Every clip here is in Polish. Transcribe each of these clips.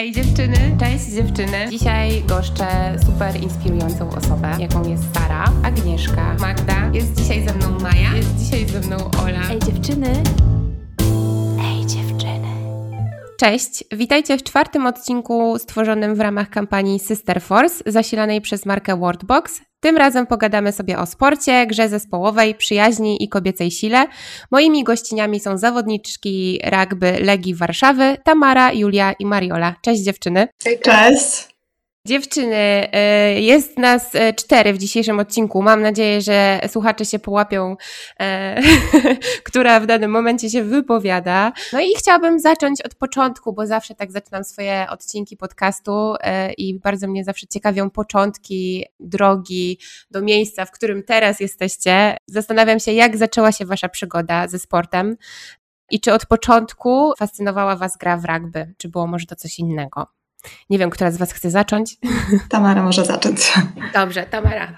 Ej dziewczyny, cześć dziewczyny. Dzisiaj goszczę super inspirującą osobę, jaką jest Sara, Agnieszka, Magda. Jest dzisiaj ze mną Maja, jest dzisiaj ze mną Ola. Ej dziewczyny. Ej dziewczyny. Cześć, witajcie w czwartym odcinku stworzonym w ramach kampanii Sister Force, zasilanej przez markę Wordbox. Tym razem pogadamy sobie o sporcie, grze zespołowej, przyjaźni i kobiecej sile. Moimi gościniami są zawodniczki rugby Legii Warszawy, Tamara, Julia i Mariola. Cześć dziewczyny. Cześć. Dziewczyny, y, jest nas y, cztery w dzisiejszym odcinku. Mam nadzieję, że słuchacze się połapią, e, która w danym momencie się wypowiada. No i chciałabym zacząć od początku, bo zawsze tak zaczynam swoje odcinki podcastu e, i bardzo mnie zawsze ciekawią początki drogi do miejsca, w którym teraz jesteście. Zastanawiam się, jak zaczęła się Wasza przygoda ze sportem i czy od początku fascynowała Was gra w rugby, czy było może to coś innego? Nie wiem, która z Was chce zacząć. Tamara może zacząć. Dobrze, Tamara.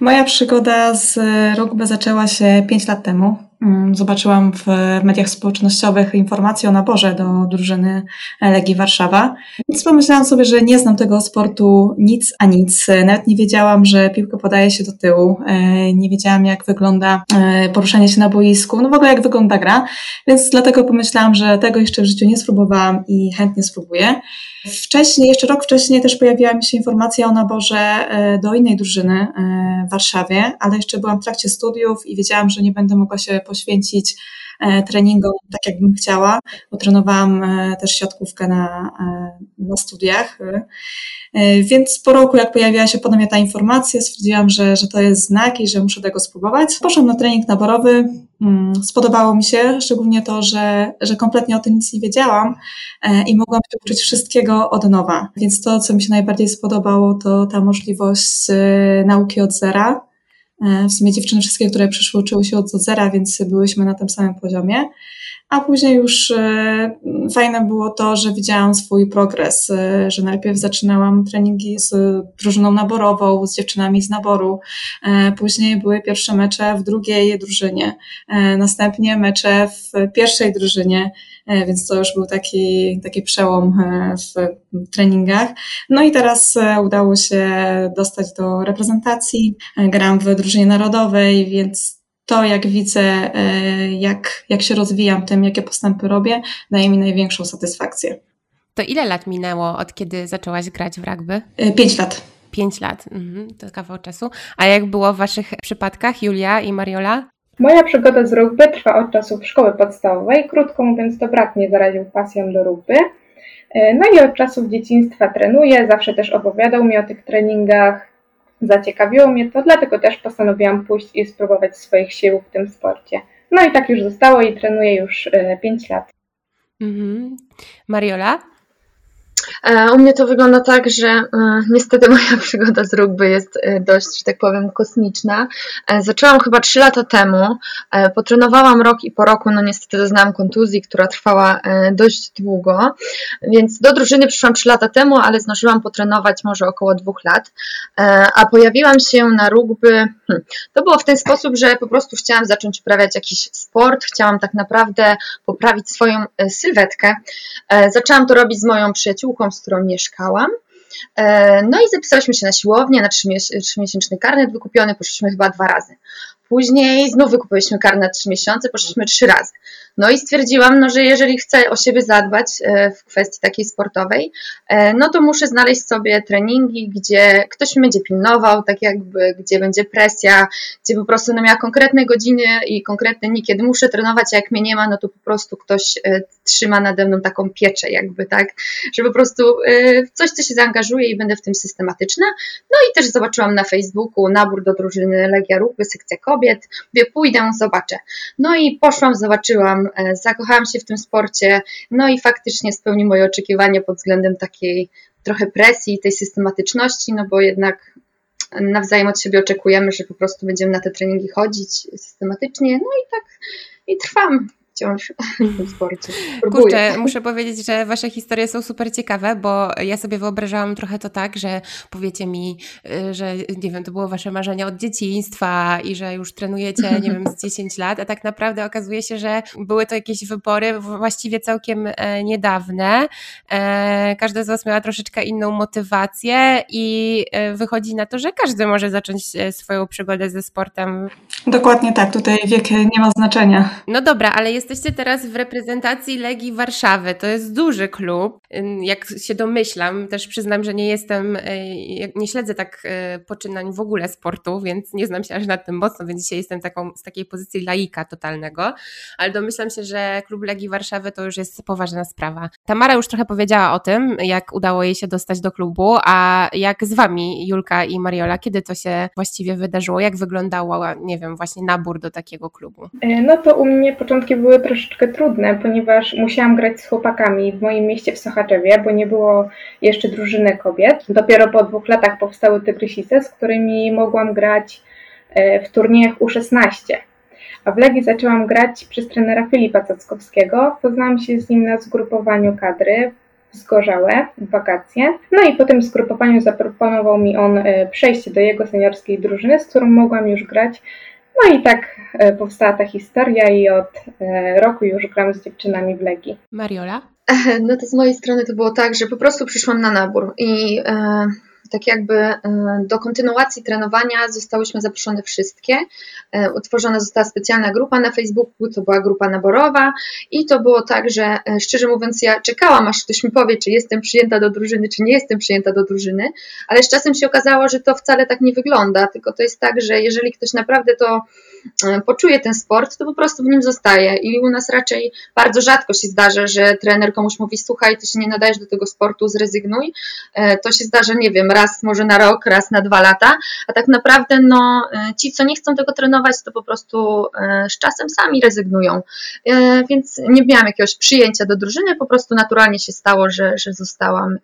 Moja przygoda z rugby zaczęła się 5 lat temu. Mm, zobaczyłam w mediach społecznościowych informację o naborze do drużyny Legii Warszawa. Więc pomyślałam sobie, że nie znam tego sportu nic a nic. Nawet nie wiedziałam, że piłkę podaje się do tyłu. E, nie wiedziałam, jak wygląda e, poruszanie się na boisku. No w ogóle jak wygląda gra. Więc dlatego pomyślałam, że tego jeszcze w życiu nie spróbowałam i chętnie spróbuję. Wcześniej, jeszcze rok wcześniej też pojawiła mi się informacja o naborze e, do innej drużyny w Warszawie, ale jeszcze byłam w trakcie studiów i wiedziałam, że nie będę mogła się poświęcić e, treningom tak, jakbym chciała, bo trenowałam e, też siatkówkę na, e, na studiach. Więc po roku, jak pojawiła się ponownie ta informacja, stwierdziłam, że, że to jest znak i że muszę tego spróbować. Poszłam na trening naborowy, mm, spodobało mi się, szczególnie to, że, że kompletnie o tym nic nie wiedziałam i mogłam się uczyć wszystkiego od nowa. Więc to, co mi się najbardziej spodobało, to ta możliwość nauki od zera w sumie dziewczyny wszystkie, które przyszły, uczyły się od zera, więc byłyśmy na tym samym poziomie. A później już e, fajne było to, że widziałam swój progres, e, że najpierw zaczynałam treningi z drużyną naborową, z dziewczynami z naboru, później były pierwsze mecze w drugiej drużynie, następnie mecze w pierwszej drużynie, E, więc to już był taki, taki przełom e, w treningach. No i teraz e, udało się dostać do reprezentacji. Gram w drużynie narodowej, więc to, jak widzę, jak, jak się rozwijam, tym, jakie postępy robię, daje mi największą satysfakcję. To ile lat minęło od kiedy zaczęłaś grać w rugby? Pięć lat. Pięć lat, mhm, to kawał czasu. A jak było w Waszych przypadkach, Julia i Mariola? Moja przygoda z rugby trwa od czasów szkoły podstawowej, krótko mówiąc to brat mnie zaraził pasją do rugby. E, no i od czasów dzieciństwa trenuję, zawsze też opowiadał mi o tych treningach, zaciekawiło mnie to, dlatego też postanowiłam pójść i spróbować swoich sił w tym sporcie. No i tak już zostało i trenuję już 5 e, lat. Mhm. Mariola? E, u mnie to wygląda tak, że e, niestety moja przygoda z rugby jest e, dość, że tak powiem, kosmiczna. Zaczęłam chyba 3 lata temu, potrenowałam rok i po roku, no niestety doznałam kontuzji, która trwała dość długo, więc do drużyny przyszłam 3 lata temu, ale zdążyłam potrenować może około 2 lat, a pojawiłam się na rugby, hmm, to było w ten sposób, że po prostu chciałam zacząć uprawiać jakiś sport, chciałam tak naprawdę poprawić swoją sylwetkę. Zaczęłam to robić z moją przyjaciółką, przyjaciółką, z którą mieszkałam. E, no i zapisałyśmy się na siłownię, na trzymiesięczny karnet wykupiony, poszliśmy chyba dwa razy. Później znów wykupiliśmy karnet na trzy miesiące, poszliśmy trzy razy. No i stwierdziłam, no, że jeżeli chcę o siebie zadbać e, w kwestii takiej sportowej, e, no to muszę znaleźć sobie treningi, gdzie ktoś mnie będzie pilnował, tak jakby, gdzie będzie presja, gdzie po prostu no, miała konkretne godziny i konkretne dni, kiedy muszę trenować, a jak mnie nie ma, no to po prostu ktoś trzyma nade mną taką pieczę jakby, tak, że po prostu w coś, co się zaangażuje i będę w tym systematyczna. No i też zobaczyłam na Facebooku nabór do drużyny Legia Ruchby, sekcja kobiet, mówię, pójdę, zobaczę. No i poszłam, zobaczyłam, E, zakochałam się w tym sporcie, no i faktycznie spełnił moje oczekiwania pod względem takiej trochę presji, tej systematyczności, no bo jednak nawzajem od siebie oczekujemy, że po prostu będziemy na te treningi chodzić systematycznie, no i tak i trwam wciąż w sporcie. Próbuję. Kurczę, muszę powiedzieć, że Wasze historie są super ciekawe, bo ja sobie wyobrażałam trochę to tak, że powiecie mi, y, że nie wiem, to było Wasze marzenie od dzieciństwa i że już trenujecie, nie wiem, z 10 lat, a tak naprawdę okazuje się, że były to jakieś wybory właściwie całkiem e, niedawne. E, każda z Was miała troszeczkę inną motywację i e, wychodzi na to, że każdy może zacząć swoją przygodę ze sportem. Dokładnie tak, tutaj wiek nie ma znaczenia. No dobra, ale jesteście teraz w reprezentacji Legii Warszawy. To jest duży klub. Jak się domyślam, też przyznam, że nie jestem, nie śledzę tak poczynań w ogóle sportu, więc nie znam się aż nad tym mocno, więc dzisiaj jestem taką, z takiej pozycji laika totalnego, ale domyślam się, że klub Legii Warszawy to już jest poważna sprawa. Tamara już trochę powiedziała o tym, jak udało jej się dostać do klubu, a jak z wami, Julka i Mariola, kiedy to się właściwie wydarzyło? Jak wyglądało, nie wiem, właśnie nabór do takiego klubu? E, no to u mnie początki były troszeczkę trudne, ponieważ musiałam grać z chłopakami w moim mieście w Sochaczewie, bo nie było jeszcze drużyny kobiet. Dopiero po dwóch latach powstały Tygrysice, z którymi mogłam grać e, w turniejach U16. A w Legii zaczęłam grać przez trenera Filipa Cackowskiego. Poznałam się z nim na zgrupowaniu kadry Zgorzałe w wakacje. No i po tym zgrupowaniu zaproponował mi on e, przejście do jego seniorskiej drużyny, z którą mogłam już grać. No i tak e, powstała ta historia i od roku już gram z dziewczynami w Legii. Mariola? No to z mojej strony to było tak, że po prostu przyszłam na nabór i tak jakby e, do kontynuacji trenowania zostałyśmy zaproszone wszystkie. E, utworzona została specjalna grupa na Facebooku, to była grupa naborowa i to było tak, że e, szczerze mówiąc ja czekałam, aż ktoś mi powie, czy jestem przyjęta do drużyny, czy nie jestem przyjęta do drużyny, ale z czasem się okazało, że to wcale tak nie wygląda, tylko to jest tak, że jeżeli ktoś naprawdę to poczuje ten sport, to po prostu w nim zostaje. I u nas raczej bardzo rzadko się zdarza, że trener komuś mówi: Słuchaj, ty się nie nadajesz do tego sportu, zrezygnuj. To się zdarza, nie wiem, raz może na rok, raz na dwa lata, a tak naprawdę no, e, ci, co nie chcą tego trenować, to po prostu e, z czasem sami rezygnują. E, więc nie miałam jakiegoś przyjęcia do drużyny, po prostu naturalnie się stało, że, że zostałam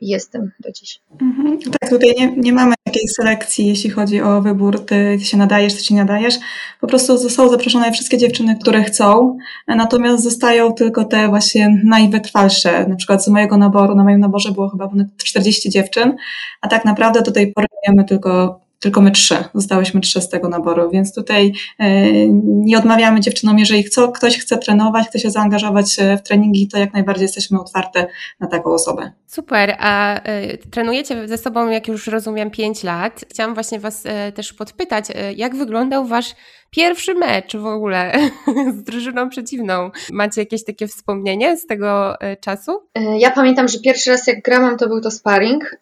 jestem do dziś. Mhm. Tak, tutaj nie, nie mamy takiej selekcji, jeśli chodzi o wybór, ty, się nadajesz, ty się nie nadajesz. Po prostu zostały zaproszone wszystkie dziewczyny, które chcą, natomiast zostają tylko te właśnie najwytrwalsze. Na przykład z mojego naboru, na moim naborze było chyba ponad 40 dziewczyn, a tak naprawdę do tej pory mamy tylko tylko my trzy, zostałyśmy trzy z tego naboru, więc tutaj e, nie odmawiamy dziewczynom, jeżeli chcą, ktoś chce trenować, chce się zaangażować e, w treningi, to jak najbardziej jesteśmy otwarte na taką osobę. Super, a y, trenujecie ze sobą, jak już rozumiem, 5 lat. Chciałam właśnie Was też podpytać, jak wyglądał Wasz pierwszy mecz w ogóle z drużyną przeciwną? Macie jakieś takie wspomnienie z tego czasu? Ja pamiętam, że pierwszy raz jak grałam, to był to sparring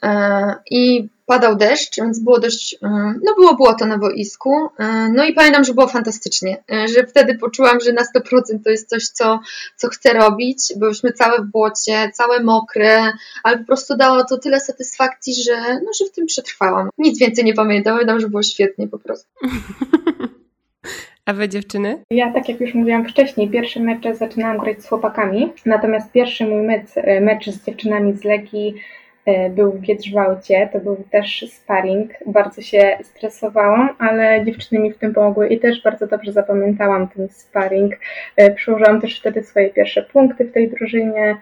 i padał deszcz, więc było dość, e, no było błoto na boisku, e, no i pamiętam, że było fantastycznie, e, że wtedy poczułam, że na 100% to jest coś, co, co chcę robić, byłyśmy całe w błocie, całe mokre, ale po prostu dało to tyle satysfakcji, że, no, że w tym przetrwałam. Nic więcej nie pamiętam, pamiętam, że było świetnie po prostu. A wy dziewczyny? Ja, tak jak już mówiłam wcześniej, pierwsze mecze zaczynałam grać z chłopakami, natomiast pierwszy mój mecz, mecz z dziewczynami z Legii był w Giedrzwałcie, to był też sparring. Bardzo się stresowałam, ale dziewczyny mi w tym pomogły i też bardzo dobrze zapamiętałam ten sparring. E, przyłożyłam też wtedy swoje pierwsze punkty w tej drużynie.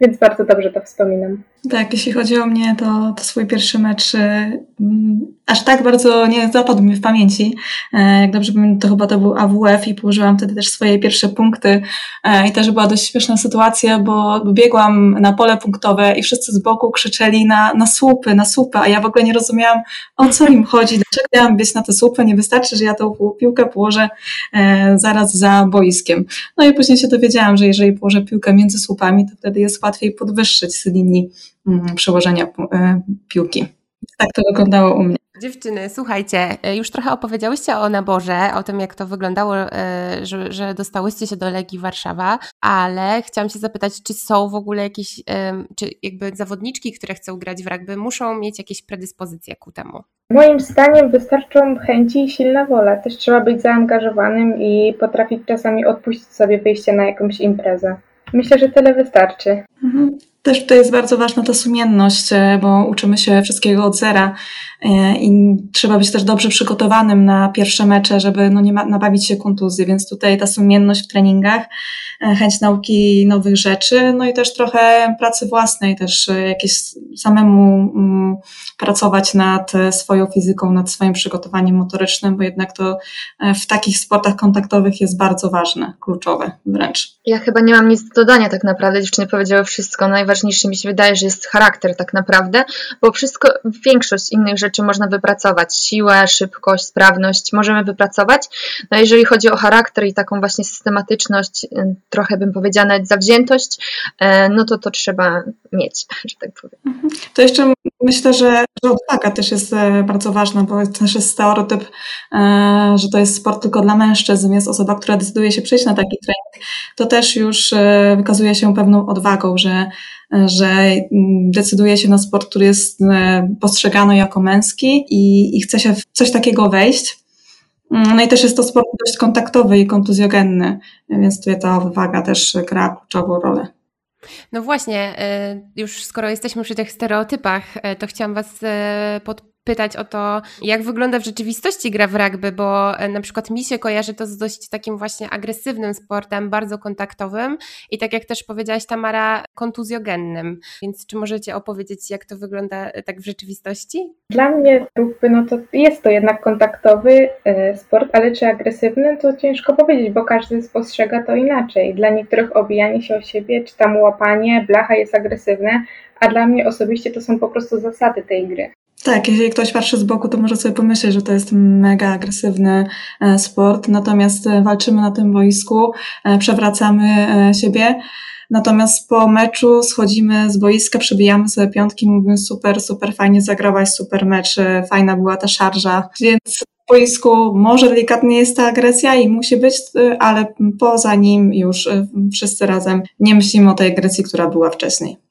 Więc bardzo dobrze to wspominam. Tak, jeśli chodzi o mnie, to, to swój pierwszy mecz mm, aż tak bardzo nie zapadł mi w pamięci. E, jak dobrze pamiętam, to chyba to był AWF i położyłam wtedy też swoje pierwsze punkty. E, I też była dość śmieszna sytuacja, bo biegłam na pole punktowe i wszyscy z boku krzyczeli na, na słupy, na słupy, a ja w ogóle nie rozumiałam, o co im chodzi, dlaczego miałam być na te słupy, nie wystarczy, że ja tą piłkę położę e, zaraz za boiskiem. No i później się dowiedziałam, że jeżeli położę piłkę między słupami, to wtedy jest łatwiej podwyższyć z linii przełożenia e, piłki. Tak to wyglądało u mnie. Dziewczyny, słuchajcie, e, już trochę opowiedziałyście o naborze, o tym, jak to wyglądało, e, że, że dostałyście się do Legii Warszawa, ale chciałam się zapytać, czy są w ogóle jakieś, czy jakby zawodniczki, które chcą grać w rugby, muszą mieć jakieś predyspozycje ku temu? Moim zdaniem wystarczą chęci i silna wola. Też trzeba być zaangażowanym i potrafić czasami odpuścić sobie wyjście na jakąś imprezę. Myślę, że tyle wystarczy. Mhm. Też tutaj jest bardzo ważna ta sumienność, e, bo uczymy się wszystkiego od zera e, i trzeba być też dobrze przygotowanym na pierwsze mecze, żeby no nie nabawić się kontuzji, więc tutaj ta sumienność w treningach, e, chęć nauki nowych rzeczy, no i też trochę pracy własnej, też jakieś samemu mm, pracować nad swoją fizyką, nad swoim przygotowaniem motorycznym, bo jednak to w takich sportach kontaktowych jest bardzo ważne, kluczowe wręcz. Ja chyba nie mam nic do dodania tak naprawdę, dziewczyny powiedziały wszystko. Najważniejsze mi się wydaje, że jest charakter tak naprawdę, bo wszystko, większość innych rzeczy można wypracować. Siłę, szybkość, sprawność możemy wypracować. No jeżeli chodzi o charakter i taką właśnie systematyczność, y, trochę bym powiedziała nawet zawziętość, y, no to to trzeba mieć, że tak powiem. Mhm. To jeszcze myślę, że, że odwaga też jest e, bardzo ważna, bo też jest stereotyp, e, że to jest sport tylko dla mężczyzn, jest osoba, która decyduje się przyjść na taki trening, to też już e, wykazuje się pewną odwagą, że, że decyduje się na sport, który jest postrzegany jako męski i, i chce się w coś takiego wejść. No i też jest to sport dość kontaktowy i kontuzjogenny, więc tutaj ta odwaga też gra kluczową rolę. No właśnie, już skoro jesteśmy przy tych stereotypach, to chciałam Was pod pytać o to, jak wygląda w rzeczywistości gra w rugby, bo e, na przykład mi się kojarzy to z dość takim właśnie agresywnym sportem, bardzo kontaktowym i tak jak też powiedziałaś Tamara, kontuzjogennym. Więc czy możecie opowiedzieć, jak to wygląda e, tak w rzeczywistości? Dla mnie rugby, no to jest to jednak kontaktowy e, sport, ale czy agresywny, to ciężko powiedzieć, bo każdy spostrzega to inaczej. Dla niektórych obijanie się o siebie, czy tam łapanie, blacha jest agresywne, a dla mnie osobiście to są po prostu zasady tej gry. Tak, jeżeli ktoś patrzy z boku, to może sobie pomyśleć, że to jest mega agresywny e, sport, natomiast e, walczymy na tym boisku, e, przewracamy siebie. Natomiast po meczu schodzimy z boiska, przebijamy sobie piątki, mówimy super, super fajnie zagrałaś, super mecz, fajna była ta szarża. Więc w boisku może delikatnie jest ta agresja i musi być, ale poza nim już wszyscy razem nie myślimy o tej agresji, która była wcześniej.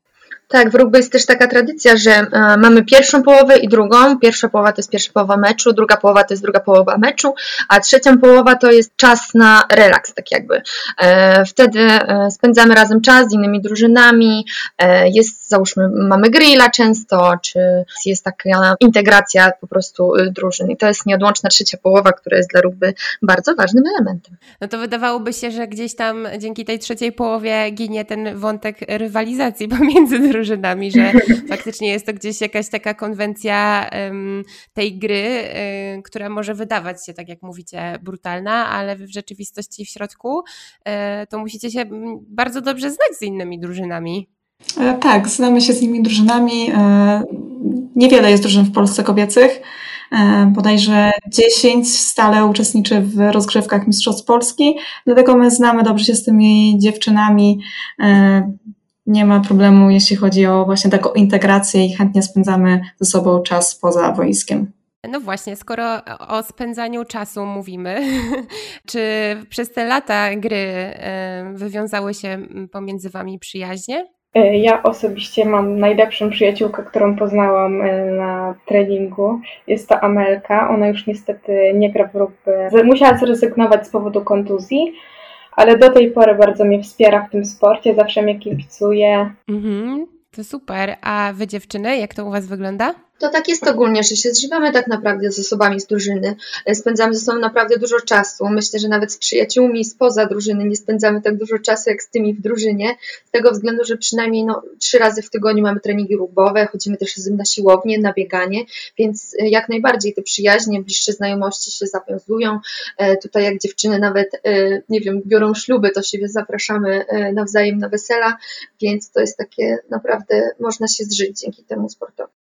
Tak, w rugby jest też taka tradycja, że e, mamy pierwszą połowę i drugą. Pierwsza połowa to jest pierwsza połowa meczu, druga połowa to jest druga połowa meczu, a trzecia połowa to jest czas na relaks, tak jakby. E, wtedy e, spędzamy razem czas z innymi drużynami, jest, załóżmy, mamy grilla często, czy jest taka integracja po prostu drużyn i to jest nieodłączna trzecia połowa, która jest dla rugby bardzo ważnym elementem. No to wydawałoby się, że gdzieś tam dzięki tej trzeciej połowie ginie ten wątek rywalizacji pomiędzy drużynami że faktycznie jest to gdzieś jakaś taka konwencja um, tej gry, um, która może wydawać się, tak jak mówicie, brutalna, ale w rzeczywistości w środku um, to musicie się bardzo dobrze znać z innymi drużynami. E, tak, znamy się z innymi drużynami. E, niewiele jest drużyn w Polsce kobiecych. E, bodajże 10 stale uczestniczy w rozgrzewkach Mistrzostw Polski, dlatego my znamy dobrze się z tymi dziewczynami nie ma problemu, jeśli chodzi o właśnie taką integrację i chętnie spędzamy ze sobą czas poza wojskiem. No właśnie, skoro o spędzaniu czasu mówimy, czy przez te lata gry wywiązały się pomiędzy Wami przyjaźnie? E, ja osobiście mam najlepszą przyjaciółkę, którą poznałam e, na treningu. Jest to Amelka. Ona już niestety nie gra w rugby. Musiała zrezygnować z powodu kontuzji, ale do tej pory bardzo mnie wspiera w tym sporcie, zawsze mnie kibicuje. Mhm, to super. A wy dziewczyny, jak to u Was wygląda? To tak jest ogólnie, że się zżywamy tak naprawdę z osobami z drużyny. Spędzamy ze sobą naprawdę dużo czasu. Myślę, że nawet z przyjaciółmi spoza drużyny nie spędzamy tak dużo czasu jak z tymi w drużynie. Z tego względu, że przynajmniej no, trzy razy w tygodniu mamy treningi rugbowe, chodzimy też razem na siłownię, na bieganie, więc e, jak najbardziej te przyjaźnie, bliższe znajomości się zawiązują. E, tutaj jak dziewczyny nawet, e, nie wiem, biorą śluby, to siebie zapraszamy nawzajem na wesela, więc to jest takie naprawdę, można się zżyć dzięki temu sportowi.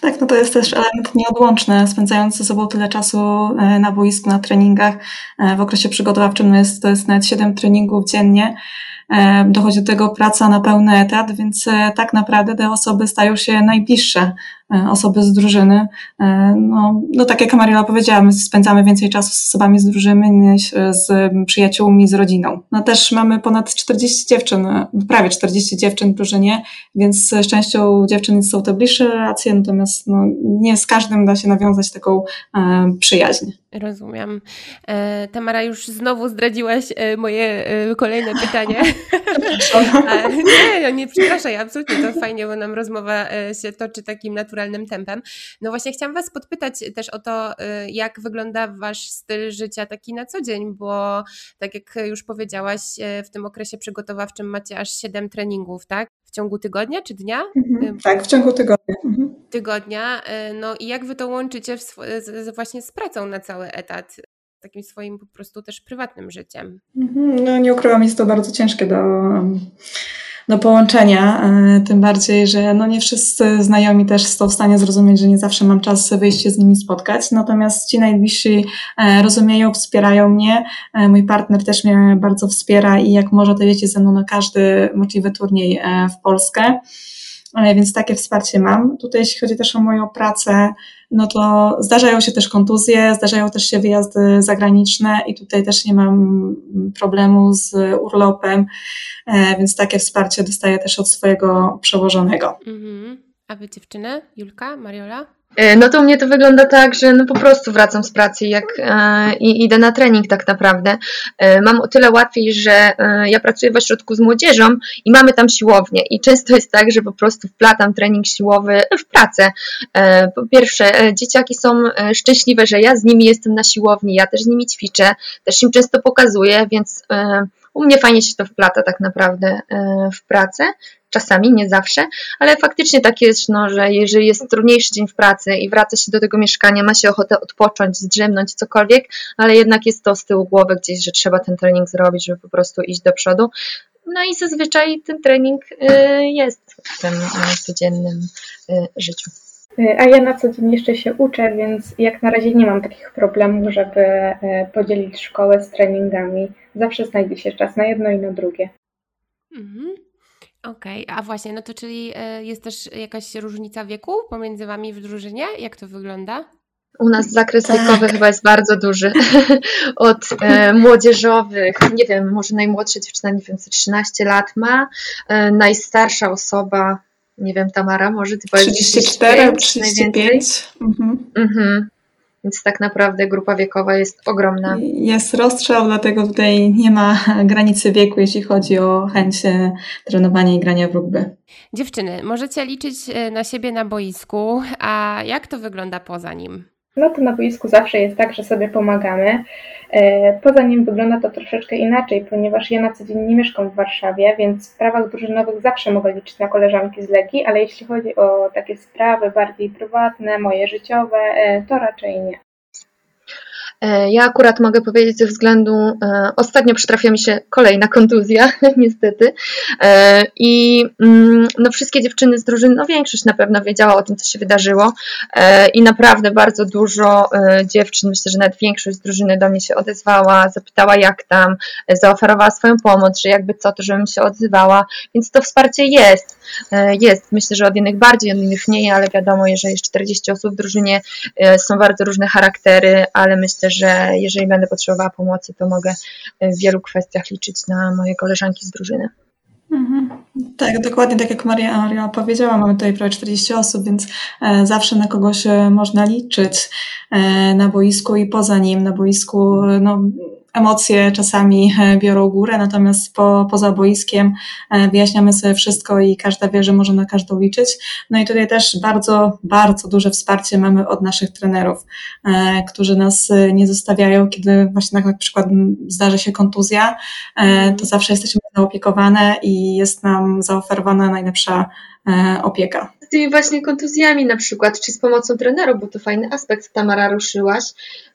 Tak, no to jest też element nieodłączny, spędzając ze sobą tyle czasu e, na boisku, na treningach. E, w okresie przygotowawczym jest, to jest nawet 7 treningów dziennie. E, dochodzi do tego praca na pełny etat, więc tak naprawdę te osoby stają się najbliższe osoby z drużyny. No, no tak jak Mariola powiedziała, my spędzamy więcej czasu z osobami z drużyny niż z przyjaciółmi, z rodziną. No też mamy ponad 40 dziewczyn, prawie 40 dziewczyn w drużynie, więc z częścią dziewczyn są to bliższe relacje, natomiast no, nie z każdym da się nawiązać taką przyjaźń. Rozumiem. E, Tamara, już znowu zdradziłaś e, moje e, kolejne pytanie. nie, no nie przepraszaj, absolutnie to fajnie, bo nam rozmowa się toczy takim naturalnym tempem. No właśnie chciałam Was podpytać też o to, jak wygląda Wasz styl życia taki na co dzień, bo tak jak już powiedziałaś, w tym okresie przygotowawczym macie aż 7 treningów, tak? W ciągu tygodnia czy dnia? Mhm, tak, w ciągu tygodnia. Mhm. Tygodnia. No i jak Wy to łączycie z, właśnie z pracą na cały etat? takim swoim po prostu też prywatnym życiem. Mhm, no nie ukrywam, jest to bardzo ciężkie do, do połączenia, e, tym bardziej, że no nie wszyscy znajomi też są w stanie zrozumieć, że nie zawsze mam czas wyjść się z nimi spotkać, natomiast ci najbliżsi e, rozumieją, wspierają mnie, e, mój partner też mnie bardzo wspiera i jak może to jedzie ze mną na każdy możliwy turniej w Polskę, więc takie wsparcie mam. Tutaj jeśli chodzi też o moją pracę, no to zdarzają się też kontuzje, zdarzają też się wyjazdy zagraniczne i tutaj też nie mam problemu z urlopem, e, więc takie wsparcie dostaję też od swojego przełożonego. Mhm. A wy dziewczyny? Julka, Mariola? E, no to u mnie to wygląda tak, że no po prostu wracam z pracy jak, e, i idę na trening tak naprawdę. E, mam o tyle łatwiej, że e, ja pracuję w ośrodku z młodzieżą i mamy tam siłownię i często jest tak, że po prostu wplatam trening siłowy w pracę. E, po pierwsze, e, dzieciaki są szczęśliwe, że ja z nimi jestem na siłowni, ja też z nimi ćwiczę, też im często pokazuję, więc u mnie fajnie się to wplata tak naprawdę w pracę czasami, nie zawsze, ale faktycznie tak jest, no, że jeżeli jest trudniejszy dzień w pracy i wraca się do tego mieszkania, ma się ochotę odpocząć, zdrzemnąć, cokolwiek, ale jednak jest to z tyłu głowy gdzieś, że trzeba ten trening zrobić, żeby po prostu iść do przodu. No i zazwyczaj ten trening y, jest w tym y, codziennym życiu. A ja na co dzień jeszcze się uczę, więc jak na razie nie mam takich problemów, żeby podzielić szkołę z treningami. Zawsze znajdzie się czas na jedno i na drugie. Mhm. Okej, a właśnie, no to czyli e, jest też jakaś różnica wieku pomiędzy Wami w drużynie? Jak to wygląda? U nas zakres tak. wiekowy chyba jest bardzo duży. Od e, młodzieżowych, nie wiem, może najmłodsza dziewczyna, nie wiem, 13 lat ma, e, najstarsza osoba, nie wiem, Tamara, może ty powiesz 34, 35. Mhm. Mhm. Więc tak naprawdę grupa wiekowa jest ogromna. Jest rozstrzał, dlatego tutaj nie ma granicy wieku, jeśli chodzi o chęć e, trenowania i grania w rugby. Dziewczyny, możecie liczyć e, na siebie na boisku, a jak to wygląda poza nim? No to na boisku zawsze jest tak, że sobie pomagamy. E, poza nim wygląda to troszeczkę inaczej, ponieważ ja na co dzień nie mieszkam w Warszawie, więc w sprawach drużynowych zawsze mogę liczyć na koleżanki z Legii, ale jeśli chodzi o takie sprawy bardziej prywatne, moje życiowe, e, to raczej nie. E, ja akurat mogę powiedzieć ze względu, e, ostatnio przytrafia mi się kolejna kontuzja, niestety. E, I mm, no, wszystkie dziewczyny z drużyny, no większość na pewno wiedziała o tym, co się wydarzyło. I naprawdę bardzo dużo dziewczyn, myślę, że nawet większość z drużyny do mnie się odezwała, zapytała jak tam, zaoferowała swoją pomoc, że jakby co, to żebym się odzywała. Więc to wsparcie jest. Jest. Myślę, że od innych bardziej, od innych mniej, ale wiadomo, jeżeli jest 40 osób w drużynie, są bardzo różne charaktery, ale myślę, że jeżeli będę potrzebowała pomocy, to mogę w wielu kwestiach liczyć na moje koleżanki z drużyny. Mhm. Tak, dokładnie tak jak Maria, Maria powiedziała, mamy tutaj prawie 40 osób, więc e, zawsze na kogoś e, można liczyć e, na boisku i poza nim. Na boisku no, emocje czasami e, biorą górę, natomiast po, poza boiskiem e, wyjaśniamy sobie wszystko i każda wie, że może na każdą liczyć. No i tutaj też bardzo, bardzo duże wsparcie mamy od naszych trenerów, e, którzy nas nie zostawiają, kiedy właśnie na przykład zdarzy się kontuzja, to zawsze jesteśmy zaopiekowane i jest nam zaoferowana najlepsza opieka. Tymi właśnie kontuzjami na przykład, czy z pomocą trenerów, bo to fajny aspekt Tamara ruszyłaś,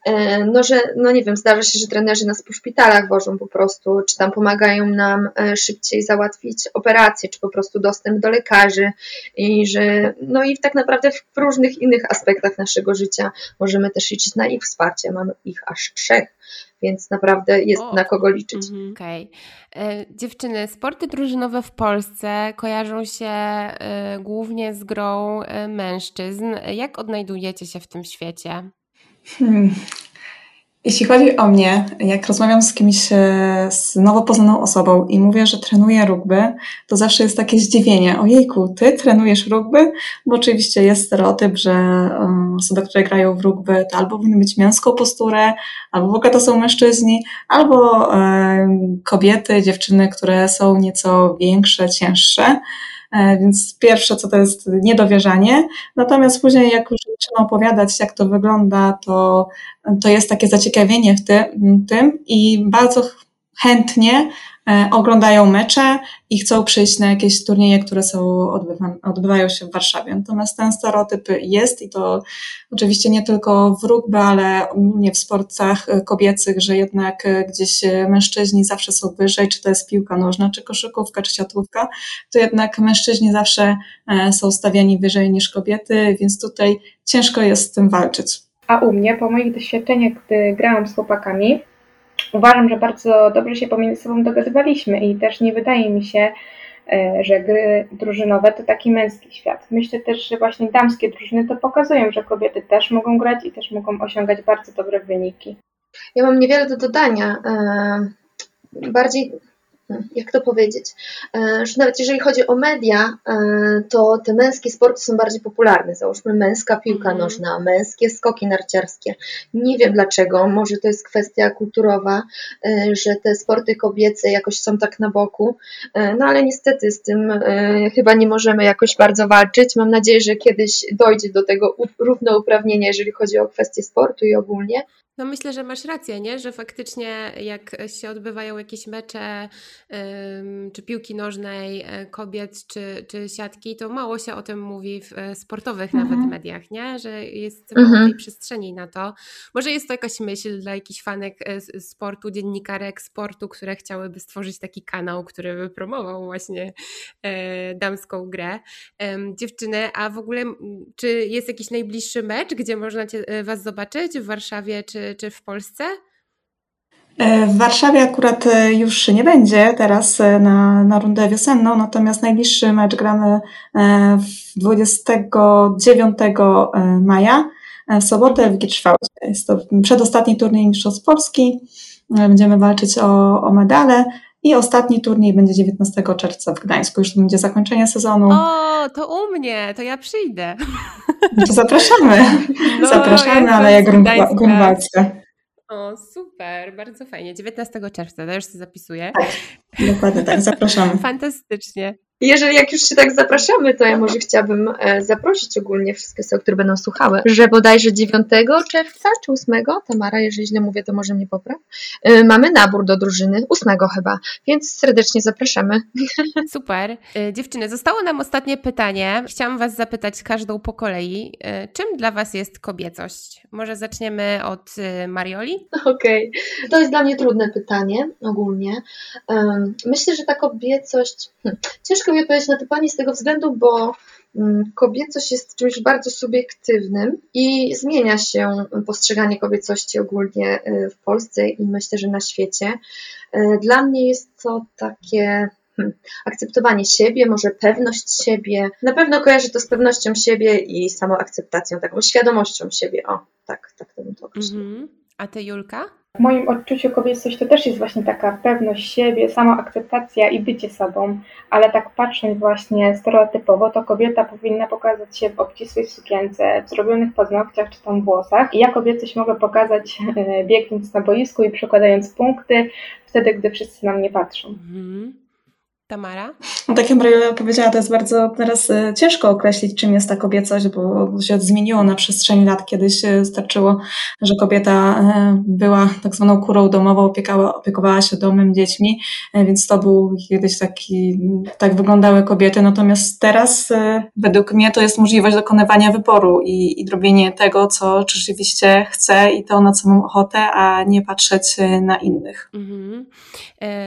e, no że, no nie wiem, zdarza się, że trenerzy nas po szpitalach wożą po prostu, czy tam pomagają nam e, szybciej załatwić operację, czy po prostu dostęp do lekarzy i że, no i tak naprawdę w różnych innych aspektach naszego życia możemy też liczyć na ich wsparcie, mamy ich aż trzech, więc naprawdę jest o. na kogo liczyć. Mhm. Okej. Okay. Dziewczyny, sporty drużynowe w Polsce kojarzą się y, głównie z grą y, mężczyzn. Jak odnajdujecie się w tym świecie? Hmm. Jeśli chodzi o mnie, jak rozmawiam z kimś, e, z nowo poznaną osobą i mówię, że trenuję rugby, to zawsze jest takie zdziwienie. Ojejku, ty trenujesz rugby? Bo oczywiście jest stereotyp, że e, osoby, które grają w rugby, to albo powinny mieć męską posturę, albo w ogóle to są mężczyźni, albo e, kobiety, dziewczyny, które są nieco większe, cięższe. E, więc pierwsze, co to jest niedowierzanie. Natomiast później, jak już zaczynam opowiadać, jak to wygląda, to, to jest takie zaciekawienie w tym, tym i bardzo chętnie oglądają mecze i chcą przyjść na jakieś turnieje, które są odbywa, odbywają się w Warszawie. Natomiast ten stereotyp jest i to oczywiście nie tylko w rugby, ale nie w sportach kobiecych, że jednak gdzieś mężczyźni zawsze są wyżej, czy to jest piłka nożna, czy koszykówka, czy siatkówka, to jednak mężczyźni zawsze e, są stawiani wyżej niż kobiety, więc tutaj ciężko jest z tym walczyć. A u mnie, po moich doświadczeniach, gdy grałam z chłopakami, uważam, że bardzo dobrze się pomiędzy sobą dogadywaliśmy i też nie wydaje mi się, e, że gry drużynowe to taki męski świat. Myślę też, że właśnie damskie drużyny to pokazują, że kobiety też mogą grać i też mogą osiągać bardzo dobre wyniki. Ja mam niewiele do dodania. E, bardziej jak to powiedzieć, e, że nawet jeżeli chodzi o media, e, to te męskie sporty są bardziej popularne. Załóżmy męska piłka mhm. nożna, męskie skoki narciarskie. Nie wiem dlaczego, może to jest kwestia kulturowa, e, że te sporty kobiece jakoś są tak na boku, no ale niestety z tym chyba nie możemy jakoś bardzo walczyć. Mam nadzieję, że kiedyś dojdzie do tego równouprawnienia, jeżeli chodzi o kwestie sportu i ogólnie. No myślę, że masz rację, nie? że faktycznie jak się odbywają jakieś mecze czy piłki nożnej e, kobiet, czy, czy siatki, to mało się o tym mówi w e, sportowych mhm. nawet mediach, nie? że jest mhm. mało tej przestrzeni na to. Może jest to jakaś myśl dla jakichś fanek e, sportu, dziennikarek sportu, które chciałyby stworzyć taki kanał, który by promował właśnie damską grę. Dziewczyny, a w ogóle czy jest jakiś najbliższy mecz, gdzie można cię, Was zobaczyć w Warszawie czy czy, w Polsce? E, w Warszawie akurat e, już nie będzie teraz e, na, na rundę wiosenną, natomiast najbliższy mecz gramy 29 maja w sobotę w Gierszwałcie. Jest to przedostatni turniej Mistrzostw Polski. Będziemy walczyć o, o medale. I ostatni turniej będzie 19 czerwca w Gdańsku. Już to będzie zakończenie sezonu. O, to u mnie, to ja przyjdę. To zapraszamy. No, zapraszamy, ale jak grunwaldzkę. O, super, bardzo fajnie. 19 czerwca, to już się zapisuję. Tak, dokładnie tak, zapraszamy. Fantastycznie. Jeżeli jak już się tak zapraszamy, to ja może chciałabym e, zaprosić ogólnie wszystkie osoby, które będą słuchały, że bodajże 9 czerwca czy 8, Tamara, jeżeli źle mówię, to może mnie popraw, e, mamy nabór do drużyny, 8 chyba, więc serdecznie zapraszamy. Super. E, dziewczyny, zostało nam ostatnie pytanie. Chciałam Was zapytać każdą po kolei. Czym dla Was jest kobiecość? Może zaczniemy od Marioli? Okej, okay. to jest dla mnie trudne pytanie ogólnie. Myślę, że ta kobiecość, hmm, ciężko ciężko mi odpowiedzieć na to pytanie z tego względu, bo mm, kobiecość jest czymś bardzo subiektywnym i zmienia się postrzeganie kobiecości ogólnie y, w Polsce i myślę, że na świecie. Y, dla mnie jest to takie hmm, akceptowanie siebie, może pewność siebie. Na pewno kojarzy to z pewnością siebie i samoakceptacją, taką świadomością siebie. O, tak, tak to bym to określił. Mm -hmm. A ty, Julka? W moim odczuciu kobiecość to też jest właśnie taka pewność siebie, samoakceptacja i bycie sobą, ale tak patrząc właśnie stereotypowo, to kobieta powinna pokazać się w obcisłej sukience, w zrobionych paznokciach czy tam włosach. I ja kobiecość mogę pokazać e, biegnąc na boisku i przekładając punkty wtedy, gdy wszyscy na mnie patrzą. Mhm. Tamara? No tak jak Maria powiedziała, to jest bardzo teraz e, ciężko określić, czym jest ta kobiecość, bo się zmieniło na przestrzeni lat. Kiedyś e, starczyło, że kobieta e, była tak zwaną kurą domową, opiekała, opiekowała się domem, dziećmi, więc to był kiedyś taki, tak wyglądały kobiety. Natomiast teraz według mnie to jest możliwość dokonywania wyboru i, i robienie tego, co rzeczywiście chcę i to, na co mam ochotę, a nie patrzeć na innych. Mhm.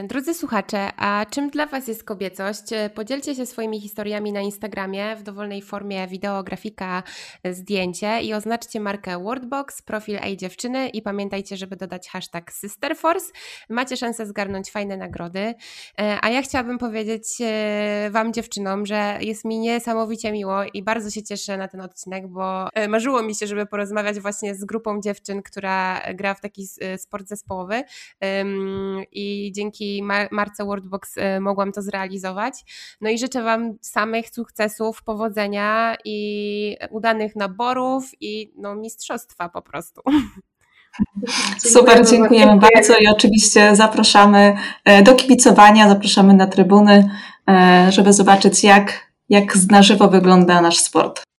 Drodzy słuchacze, a czym dla Was Was jest kobiecość. Podzielcie się swoimi historiami na Instagramie w dowolnej formie wideo, grafika, zdjęcie i oznaczcie markę Wordbox, profil Ej Dziewczyny i pamiętajcie, żeby dodać hashtag Sisterforce. Macie szansę zgarnąć fajne nagrody. E, a ja chciałabym powiedzieć e, Wam dziewczynom, że jest mi niesamowicie miło i bardzo się cieszę na ten odcinek, bo e, marzyło mi się, żeby porozmawiać właśnie z grupą dziewczyn, która gra w taki sport zespołowy i dzięki marce Wordbox mogłam to zrealizować. No i życzę Wam samych sukcesów, powodzenia i udanych naborów i no, mistrzostwa po prostu. Super, dziękujemy bardzo i oczywiście zapraszamy e, do kibicowania, zapraszamy na trybuny, e, żeby zobaczyć jak, jak na żywo wygląda nasz sport.